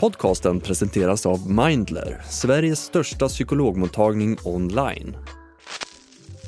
Podcasten presenteras av Mindler, Sveriges största psykologmottagning online.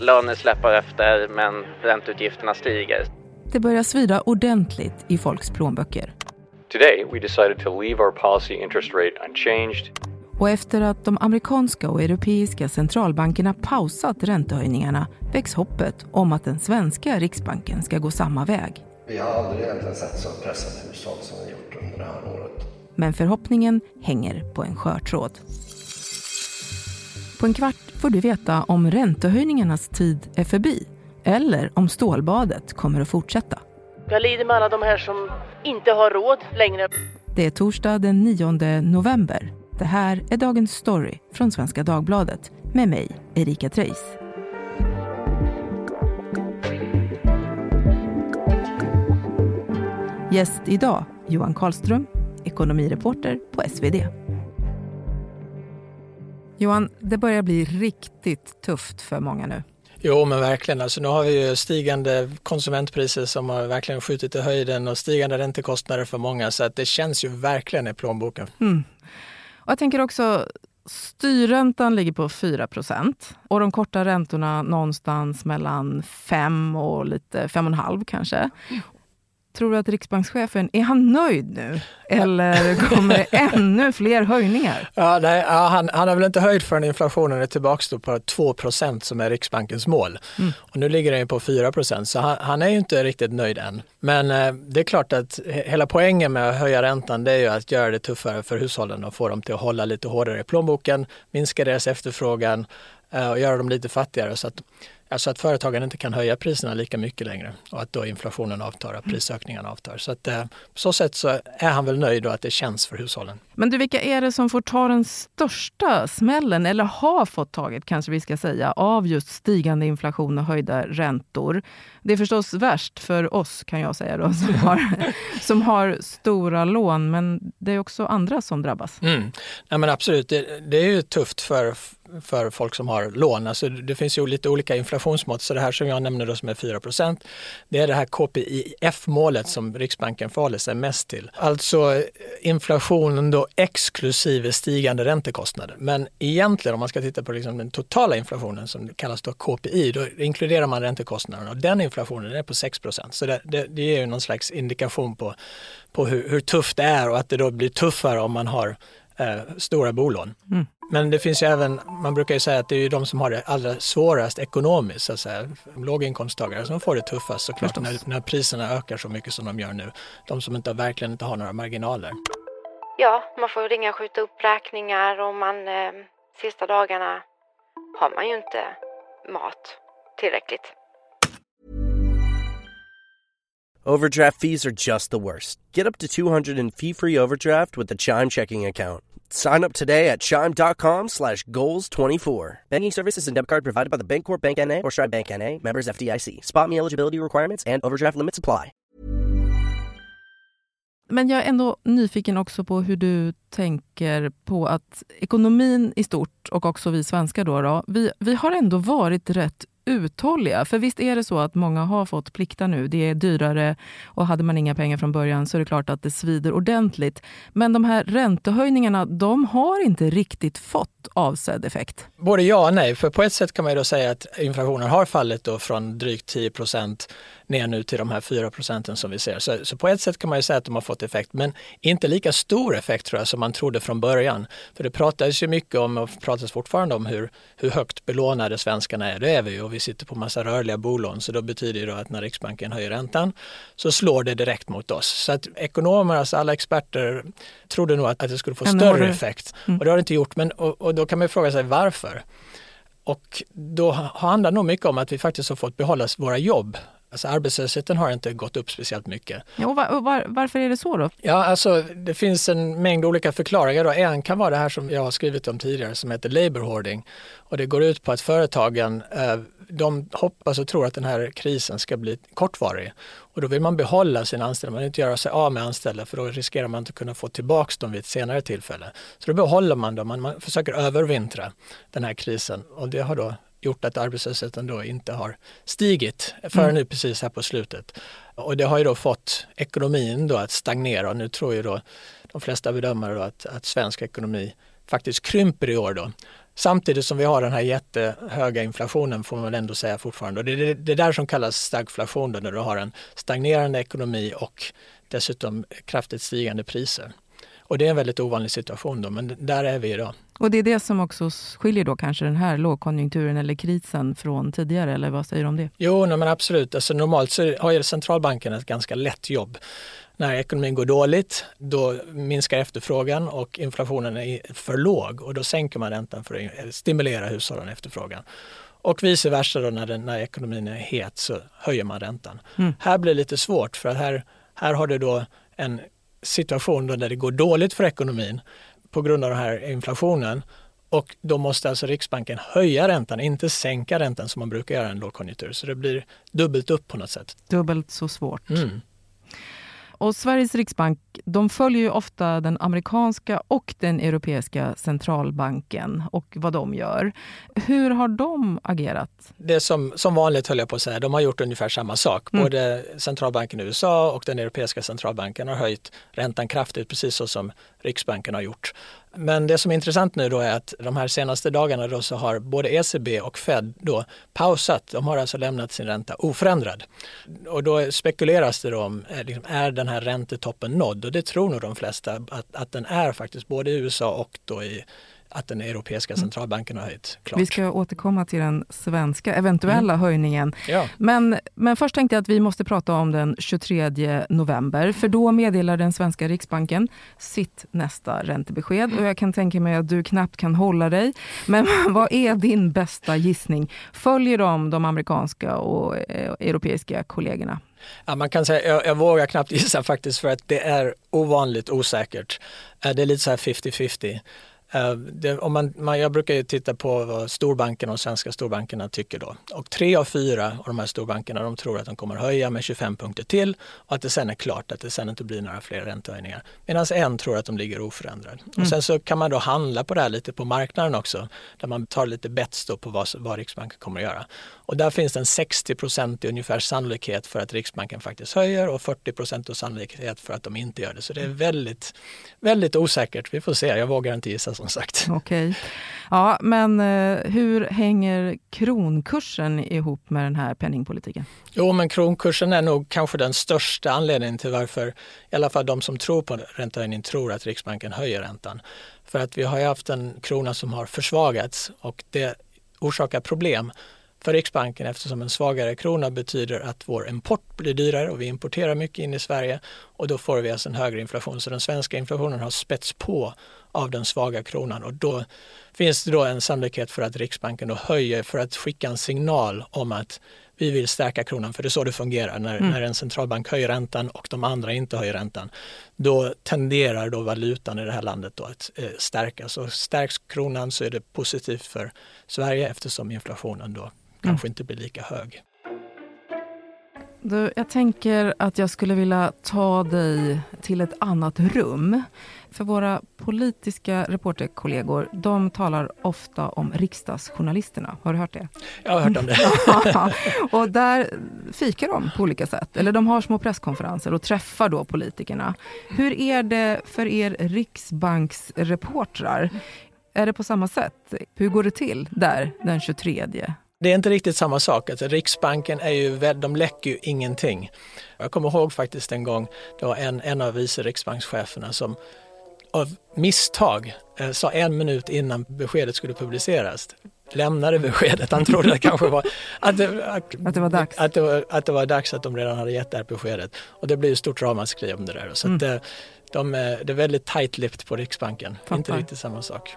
Löner släpar efter, men ränteutgifterna stiger. Det börjar svida ordentligt i folks plånböcker. Today, we decided to leave our policy interest rate unchanged. Och efter att de amerikanska och europeiska centralbankerna pausat räntehöjningarna väcks hoppet om att den svenska riksbanken ska gå samma väg. Vi har aldrig egentligen sett så pressade hushåll som vi gjort under det här året. Men förhoppningen hänger på en skör tråd. På en kvart får du veta om räntehöjningarnas tid är förbi eller om stålbadet kommer att fortsätta. Jag lider med alla de här som inte har råd längre. Det är torsdag den 9 november. Det här är Dagens Story från Svenska Dagbladet med mig, Erika Treijs. Gäst idag, Johan Karlström, ekonomireporter på SvD. Johan, det börjar bli riktigt tufft för många nu. Jo men verkligen, alltså, nu har vi ju stigande konsumentpriser som har verkligen skjutit i höjden och stigande räntekostnader för många så att det känns ju verkligen i plånboken. Mm. Och jag tänker också, styrräntan ligger på 4% och de korta räntorna någonstans mellan 5 och lite 5,5 kanske. Tror du att riksbankschefen, är han nöjd nu? Eller kommer det ännu fler höjningar? Ja, nej, ja, han, han har väl inte höjt förrän inflationen är tillbaka på 2% som är Riksbankens mål. Mm. Och nu ligger den på 4% så han, han, är ju inte riktigt nöjd än. Men eh, det är klart att hela poängen med att höja räntan det är ju att göra det tuffare för hushållen och få dem till att hålla lite hårdare i plånboken, minska deras efterfrågan eh, och göra dem lite fattigare. Så att, Alltså att företagen inte kan höja priserna lika mycket längre och att då inflationen avtar och prisökningarna avtar. Så att eh, på så sätt så är han väl nöjd och att det känns för hushållen. Men du, vilka är det som får ta den största smällen, eller har fått taget kanske vi ska säga, av just stigande inflation och höjda räntor? Det är förstås värst för oss kan jag säga då, som har, som har stora lån, men det är också andra som drabbas. Mm. Ja, men absolut, det, det är ju tufft för för folk som har lån. Alltså det finns ju lite olika inflationsmått, så det här som jag nämner då som är 4% det är det här KPIF-målet som Riksbanken förhåller sig mest till. Alltså inflationen då exklusive stigande räntekostnader. Men egentligen om man ska titta på liksom den totala inflationen som kallas då KPI, då inkluderar man räntekostnaderna och den inflationen är på 6 Så det, det, det ger ju någon slags indikation på, på hur, hur tufft det är och att det då blir tuffare om man har eh, stora bolån. Mm. Men det finns ju även, man brukar ju säga att det är ju de som har det allra svårast ekonomiskt, så att säga, låginkomsttagare som får det tuffast såklart när, när priserna ökar så mycket som de gör nu. De som inte, verkligen inte har några marginaler. Ja, man får ringa och skjuta upp räkningar och man, eh, sista dagarna har man ju inte mat tillräckligt. Overdraft fees are just the worst. Get up to 200 in fee-free overdraft with the Chime checking account. Sign up today at chime.com slash goals24. Banking services and debit card provided by the Bancorp Bank N.A. or Stride Bank N.A. Members FDIC. Spot me eligibility requirements and overdraft limits apply. Men jag är ändå nyfiken också på hur du tänker på att ekonomin i stort och också vi svenskar då, då vi, vi har ändå varit rätt uthålliga. För visst är det så att många har fått plikta nu. Det är dyrare och hade man inga pengar från början så är det klart att det svider ordentligt. Men de här räntehöjningarna, de har inte riktigt fått avsedd effekt. Både ja och nej. För på ett sätt kan man ju då säga att inflationen har fallit då från drygt 10 procent ner nu till de här 4 procenten som vi ser. Så, så, på ett sätt kan man ju säga att de har fått effekt, men inte lika stor effekt tror jag som man trodde från början. För det pratades ju mycket om och pratas fortfarande om hur, hur högt belånade svenskarna är. Det är vi ju och vi sitter på massa rörliga bolån så då betyder det att när Riksbanken höjer räntan så slår det direkt mot oss. Så att ekonomer, alltså alla experter trodde nog att, att det skulle få ja, större effekt mm. och det har det inte gjort. Men, och, och då kan man fråga sig varför. Och då handlar det nog mycket om att vi faktiskt har fått behålla våra jobb. Alltså arbetslösheten har inte gått upp speciellt mycket. Ja, och var, och var, varför är det så då? Ja, alltså det finns en mängd olika förklaringar. Då. En kan vara det här som jag har skrivit om tidigare som heter labor hoarding. Och det går ut på att företagen eh, de hoppas och tror att den här krisen ska bli kortvarig. Och då vill man behålla sina anställda, man vill inte göra sig av med anställda för då riskerar man inte kunna få tillbaka dem vid ett senare tillfälle. Så då behåller man dem, man, man försöker övervintra den här krisen och det har då gjort att arbetslösheten då inte har stigit förrän mm. nu precis här på slutet. Och det har ju då fått ekonomin då att stagnera och nu tror ju då de flesta bedömare då att, att svensk ekonomi faktiskt krymper i år då. Samtidigt som vi har den här jättehöga inflationen får man väl ändå säga fortfarande. Och det är det, där som kallas stagflation då, när du har en stagnerande ekonomi och dessutom kraftigt stigande priser. Och det är en väldigt ovanlig situation då, men där är vi idag. Och det är det som också skiljer då kanske den här lågkonjunkturen eller krisen från tidigare, eller vad säger du om det? Jo, nej, men absolut. Alltså, normalt så har ju centralbanken ett ganska lätt jobb. När ekonomin går dåligt, då minskar efterfrågan och inflationen är för låg och då sänker man räntan för att stimulera hushållen efterfrågan. Och vice versa då när, den, när ekonomin är het så höjer man räntan. Mm. Här blir det lite svårt för att här, här har du då en situation då där det går dåligt för ekonomin på grund av den här inflationen och då måste alltså Riksbanken höja räntan, inte sänka räntan som man brukar göra i en lågkonjunktur. Så det blir dubbelt upp på något sätt. Dubbelt så svårt. Mm. Och Sveriges riksbank de följer ju ofta den amerikanska och den europeiska centralbanken och vad de gör. Hur har de agerat? Det som, som vanligt höll jag på att säga, de har gjort ungefär samma sak. Mm. Både centralbanken i USA och den europeiska centralbanken har höjt räntan kraftigt, precis så som Riksbanken har gjort. Men det som är intressant nu då är att de här senaste dagarna då så har både ECB och Fed då pausat. De har alltså lämnat sin ränta oförändrad. Och då spekuleras det då om, eh, liksom, är den här räntetoppen nådd? Och det tror nog de flesta att, att den är faktiskt, både i USA och då i att den europeiska mm. centralbanken har höjt. Klart. Vi ska återkomma till den svenska eventuella mm. höjningen. Ja. Men, men först tänkte jag att vi måste prata om den 23 november. För då meddelar den svenska riksbanken sitt nästa räntebesked. Och jag kan tänka mig att du knappt kan hålla dig. Men vad är din bästa gissning? Följer de de amerikanska och eh, europeiska kollegorna? Ja, man kan säga, jag, jag vågar knappt gissa faktiskt för att det är ovanligt osäkert. Det är lite så här 50-50. Eh, det, om man, man, jag brukar titta på vad storbankerna och svenska storbankerna tycker då. Och tre av fyra av de här storbankerna de tror att de kommer höja med 25 punkter till och att det sen är klart att det sen inte blir några fler räntehöjningar. Medan en tror att de ligger oförändrad. Mm. Och sen så kan man då handla på det här lite på marknaden också där man tar lite bets på vad, vad Riksbanken kommer att göra. Och där finns det en 60% i ungefär sannolikhet för att Riksbanken faktiskt höjer och 40% sannolikhet för att de inte gör det. Så det är väldigt, väldigt osäkert. Vi får se, jag vågar inte gissa som sagt. Okej. Okay. Ja, men eh, hur hänger kronkursen ihop med den här penningpolitiken? Jo, men kronkursen är nog kanske den största anledningen till varför i alla fall de som tror på räntehöjning tror att Riksbanken höjer räntan. För att vi har haft en krona som har försvagats och det orsakar problem för Riksbanken eftersom en svagare krona betyder att vår import blir dyrare och vi importerar mycket in i Sverige och då får vi alltså en högre inflation. Så den svenska inflationen har spets på av den svaga kronan och då finns det då en sannolikhet för att Riksbanken då höjer för att skicka en signal om att vi vill stärka kronan, för det är så det fungerar. När, mm. när en centralbank höjer räntan och de andra inte höjer räntan, då tenderar då valutan i det här landet då att eh, stärkas. Och stärks kronan så är det positivt för Sverige eftersom inflationen då kanske inte blir lika hög. Du, jag tänker att jag skulle vilja ta dig till ett annat rum. För våra politiska reporterkollegor, de talar ofta om riksdagsjournalisterna. Har du hört det? Jag har hört om det. och där fikar de på olika sätt. Eller de har små presskonferenser och träffar då politikerna. Hur är det för er riksbanksreportrar? Är det på samma sätt? Hur går det till där den 23 det är inte riktigt samma sak. Alltså, Riksbanken är ju, de läcker ju ingenting. Jag kommer ihåg faktiskt en gång, det var en, en av vice riksbankscheferna som av misstag eh, sa en minut innan beskedet skulle publiceras lämnade beskedet. Han trodde att kanske var att det, att, att det var dags. Att det var, att det var dags att de redan hade gett det här beskedet. Och det blev ju stort ramaskri om det där. Så mm. att, eh, de, det är väldigt tight-lipped på Riksbanken. Fattar. Inte riktigt samma sak.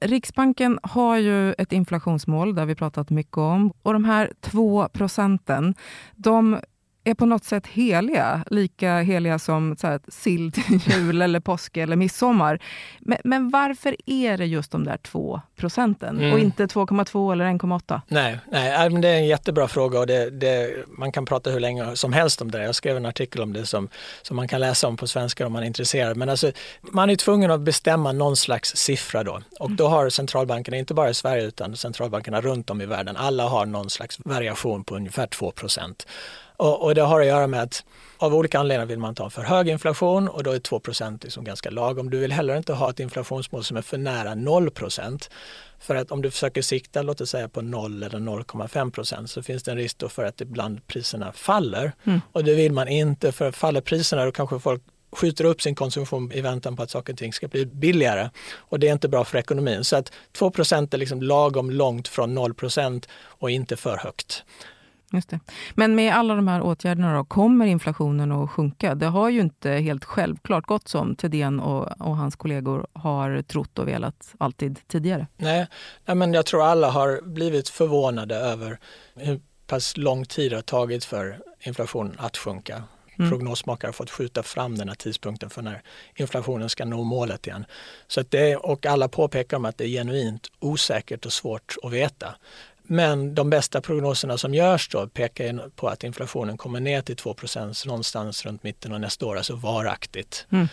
Riksbanken har ju ett inflationsmål, där vi pratat mycket om. Och de här två procenten, de är på något sätt heliga. Lika heliga som så här, sill till jul, eller påsk eller midsommar. Men, men, varför är det just de där två procenten mm. och inte 2,2 eller 1,8? Nej, nej, det är en jättebra fråga och det, det, man kan prata hur länge som helst om det. Jag skrev en artikel om det som, som man kan läsa om på svenska om man är intresserad. Men alltså, man är tvungen att bestämma någon slags siffra då. Och då har centralbankerna, inte bara i Sverige utan centralbankerna runt om i världen, alla har någon slags variation på ungefär 2 procent. Och, och, det har att göra med att av olika anledningar vill man ta för hög inflation och då är 2% liksom ganska lagom. Du vill heller inte ha ett inflationsmål som är för nära 0% För att om du försöker sikta, låt oss säga på 0 eller 0,5% så finns det en risk för att ibland priserna faller. Mm. Och det vill man inte, för faller priserna då kanske folk skjuter upp sin konsumtion i väntan på att saker och ting ska bli billigare. Och det är inte bra för ekonomin. Så att 2% är liksom lagom långt från 0% och inte för högt. Just det. Men med alla de här åtgärderna, då, kommer inflationen att sjunka? Det har ju inte helt självklart gått som Thedéen och, och hans kollegor har trott och velat alltid tidigare. Nej, nej, men jag tror alla har blivit förvånade över hur pass lång tid det har tagit för inflationen att sjunka. Mm. Prognosmakare har fått skjuta fram den här tidpunkten för när inflationen ska nå målet igen. Så att det, och alla påpekar om att det är genuint osäkert och svårt att veta. Men de bästa prognoserna som görs då pekar på att inflationen kommer ner till 2% någonstans runt mitten av nästa år, alltså varaktigt. Mm.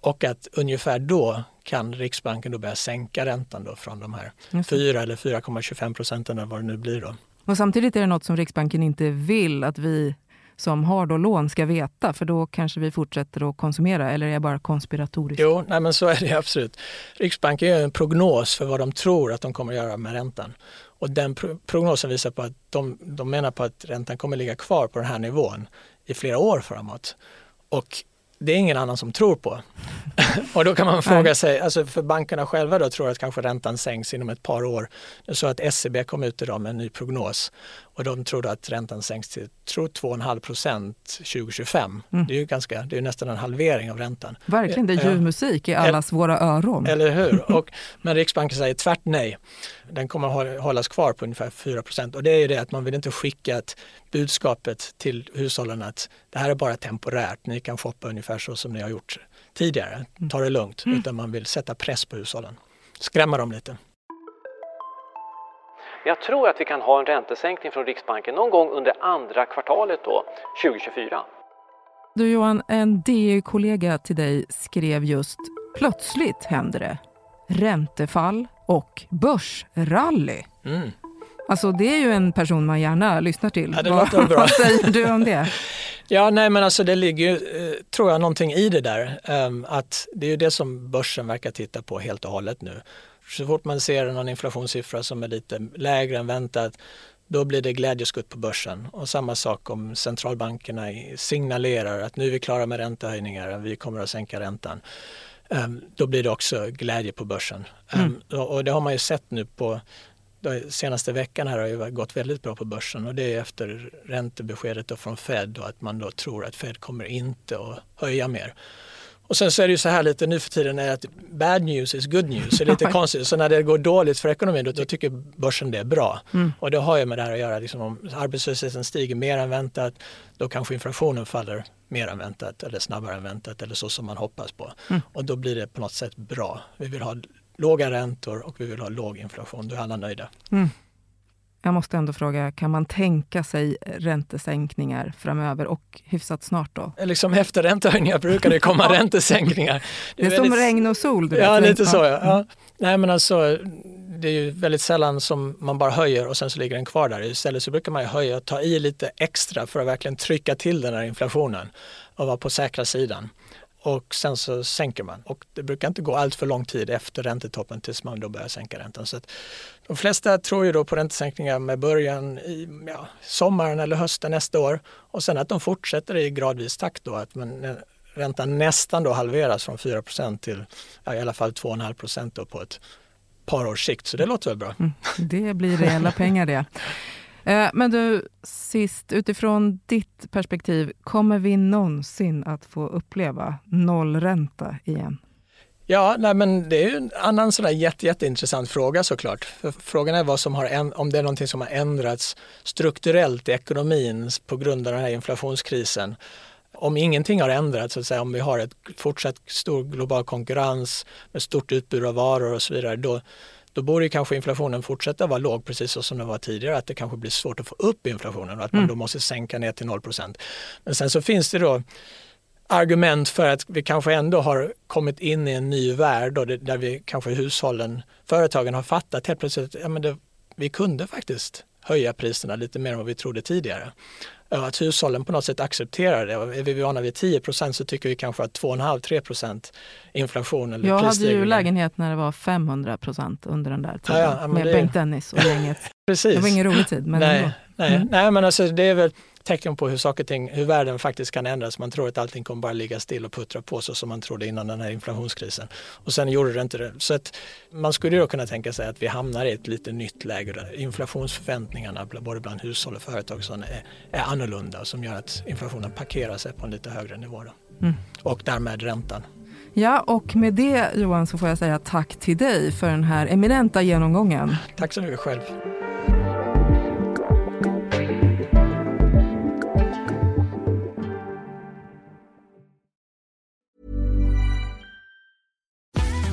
Och att ungefär då kan Riksbanken då börja sänka räntan då från de här 4 eller 4,25 procenten eller vad det nu blir då. Och samtidigt är det något som Riksbanken inte vill att vi som har då lån ska veta, för då kanske vi fortsätter att konsumera, eller är jag bara konspiratorisk? Jo, nej men så är det absolut. Riksbanken gör en prognos för vad de tror att de kommer att göra med räntan. Och den prognosen visar på att de, de menar på att räntan kommer ligga kvar på den här nivån i flera år framåt. Och det är ingen annan som tror på. och då kan man fråga sig, alltså för bankerna själva då tror att kanske räntan sänks inom ett par år. Så att SCB kom ut idag med en ny prognos och de trodde att räntan sänks till 2,5 procent 2025. Mm. Det är ju ganska, det är nästan en halvering av räntan. Verkligen, det är ljuv musik i allas våra öron. Eller hur? Och, men Riksbanken säger tvärt nej. Den kommer hållas kvar på ungefär 4 procent och det är ju det att man vill inte skicka ett budskapet till hushållen att det här är bara temporärt, ni kan shoppa ungefär så som ni har gjort tidigare, ta det lugnt, mm. utan man vill sätta press på hushållen, skrämma dem lite. Jag tror att vi kan ha en räntesänkning från Riksbanken någon gång under andra kvartalet då, 2024. Du Johan, en DI-kollega till dig skrev just “Plötsligt händer det. Räntefall och börsrally”. Mm. Alltså det är ju en person man gärna lyssnar till. Ja, det vad, bra. vad säger du om det? Ja, nej men alltså det ligger ju, eh, tror jag, någonting i det där. Um, att det är ju det som börsen verkar titta på helt och hållet nu. Så fort man ser någon inflationssiffra som är lite lägre än väntat då blir det glädjeskutt på börsen. Och samma sak om centralbankerna signalerar att nu är vi klara med räntehöjningar, vi kommer att sänka räntan. Um, då blir det också glädje på börsen. Um, och det har man ju sett nu på senaste veckan här har ju gått väldigt bra på börsen och det är efter räntebeskedet från Fed och att man då tror att Fed kommer inte att höja mer. Och sen så är det ju så här lite nu för tiden är att bad news is good news. Det är lite konstigt. Så när det går dåligt för ekonomin då, då tycker börsen det är bra. Mm. Och det har ju med det här att göra. Liksom om arbetslösheten stiger mer än väntat då kanske inflationen faller mer än väntat eller snabbare än väntat eller så som man hoppas på. Mm. Och då blir det på något sätt bra. Vi vill ha låga räntor och vi vill ha låg inflation. Då är alla nöjda. Mm. Jag måste ändå fråga, kan man tänka sig räntesänkningar framöver och hyfsat snart då? Liksom efter räntehöjningar brukar det komma räntesänkningar. Det är, det är väldigt... som regn och sol. Du ja, vet. lite så. Ja. ja. Nej, men alltså, det är ju väldigt sällan som man bara höjer och sen så ligger den kvar där. Istället så brukar man höja och ta i lite extra för att verkligen trycka till den här inflationen och vara på säkra sidan och sen så sänker man. Och det brukar inte gå allt för lång tid efter räntetoppen tills man då börjar sänka räntan. Så de flesta tror ju då på räntesänkningar med början i ja, sommaren eller hösten nästa år och sen att de fortsätter i gradvis takt då. Att man, eh, räntan nästan då halveras från 4% till ja, i alla fall 2,5% på ett par års sikt. Så det låter väl bra. Mm, det blir reella pengar det. Eh, men du, sist, utifrån ditt perspektiv, kommer vi någonsin att få uppleva nollränta igen? Ja, nej, men det är ju en annan sån där jätte, jätteintressant fråga såklart. För frågan är vad som har en, om det är någonting som har ändrats strukturellt i ekonomin på grund av den här inflationskrisen. Om ingenting har ändrats, så att säga, om vi har ett fortsatt stor global konkurrens med stort utbud av varor och så vidare, då, då borde kanske inflationen fortsätta vara låg precis så som den var tidigare, att det kanske blir svårt att få upp inflationen och att man Mm. då måste sänka ner till 0% Men sen så finns det då argument för att vi kanske ändå har kommit in i en ny värld då, det- där vi kanske hushållen, företagen har fattat helt plötsligt ja, men det, vi kunde faktiskt höja priserna lite mer än vad vi trodde tidigare. Att hushållen på något sätt accepterar det. Är vi vana vid 10% så tycker vi kanske att 2,5-3% inflation eller Jag hade ju lägenhet när det var 500 procent under den där tiden. Ja, ja, med det- Bengt Dennis och gänget. Precis. Det var ingen rolig tid, men nej, ändå. nej, Mm. nej, men alltså det är väl tecken på hur saker och ting, hur världen faktiskt kan ändras. Man tror att allting kommer bara ligga still och puttra på så som man trodde innan den här inflationskrisen. Och sen gjorde det inte det. Så att man skulle då kunna tänka sig att vi hamnar i ett lite nytt läge där inflationsförväntningarna både bland hushåll och företag och sådana är, är annorlunda som gör att inflationen parkerar sig på en lite högre nivå. Mm. Och därmed räntan. Ja, och med det Johan så får jag säga tack till dig för den här eminenta genomgången. Tack så mycket själv.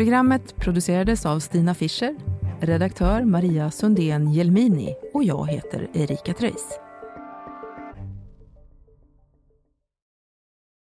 Programmet producerades av Stina Fischer, redaktör Maria Sundén Jelmini och jag heter Erika Treijs.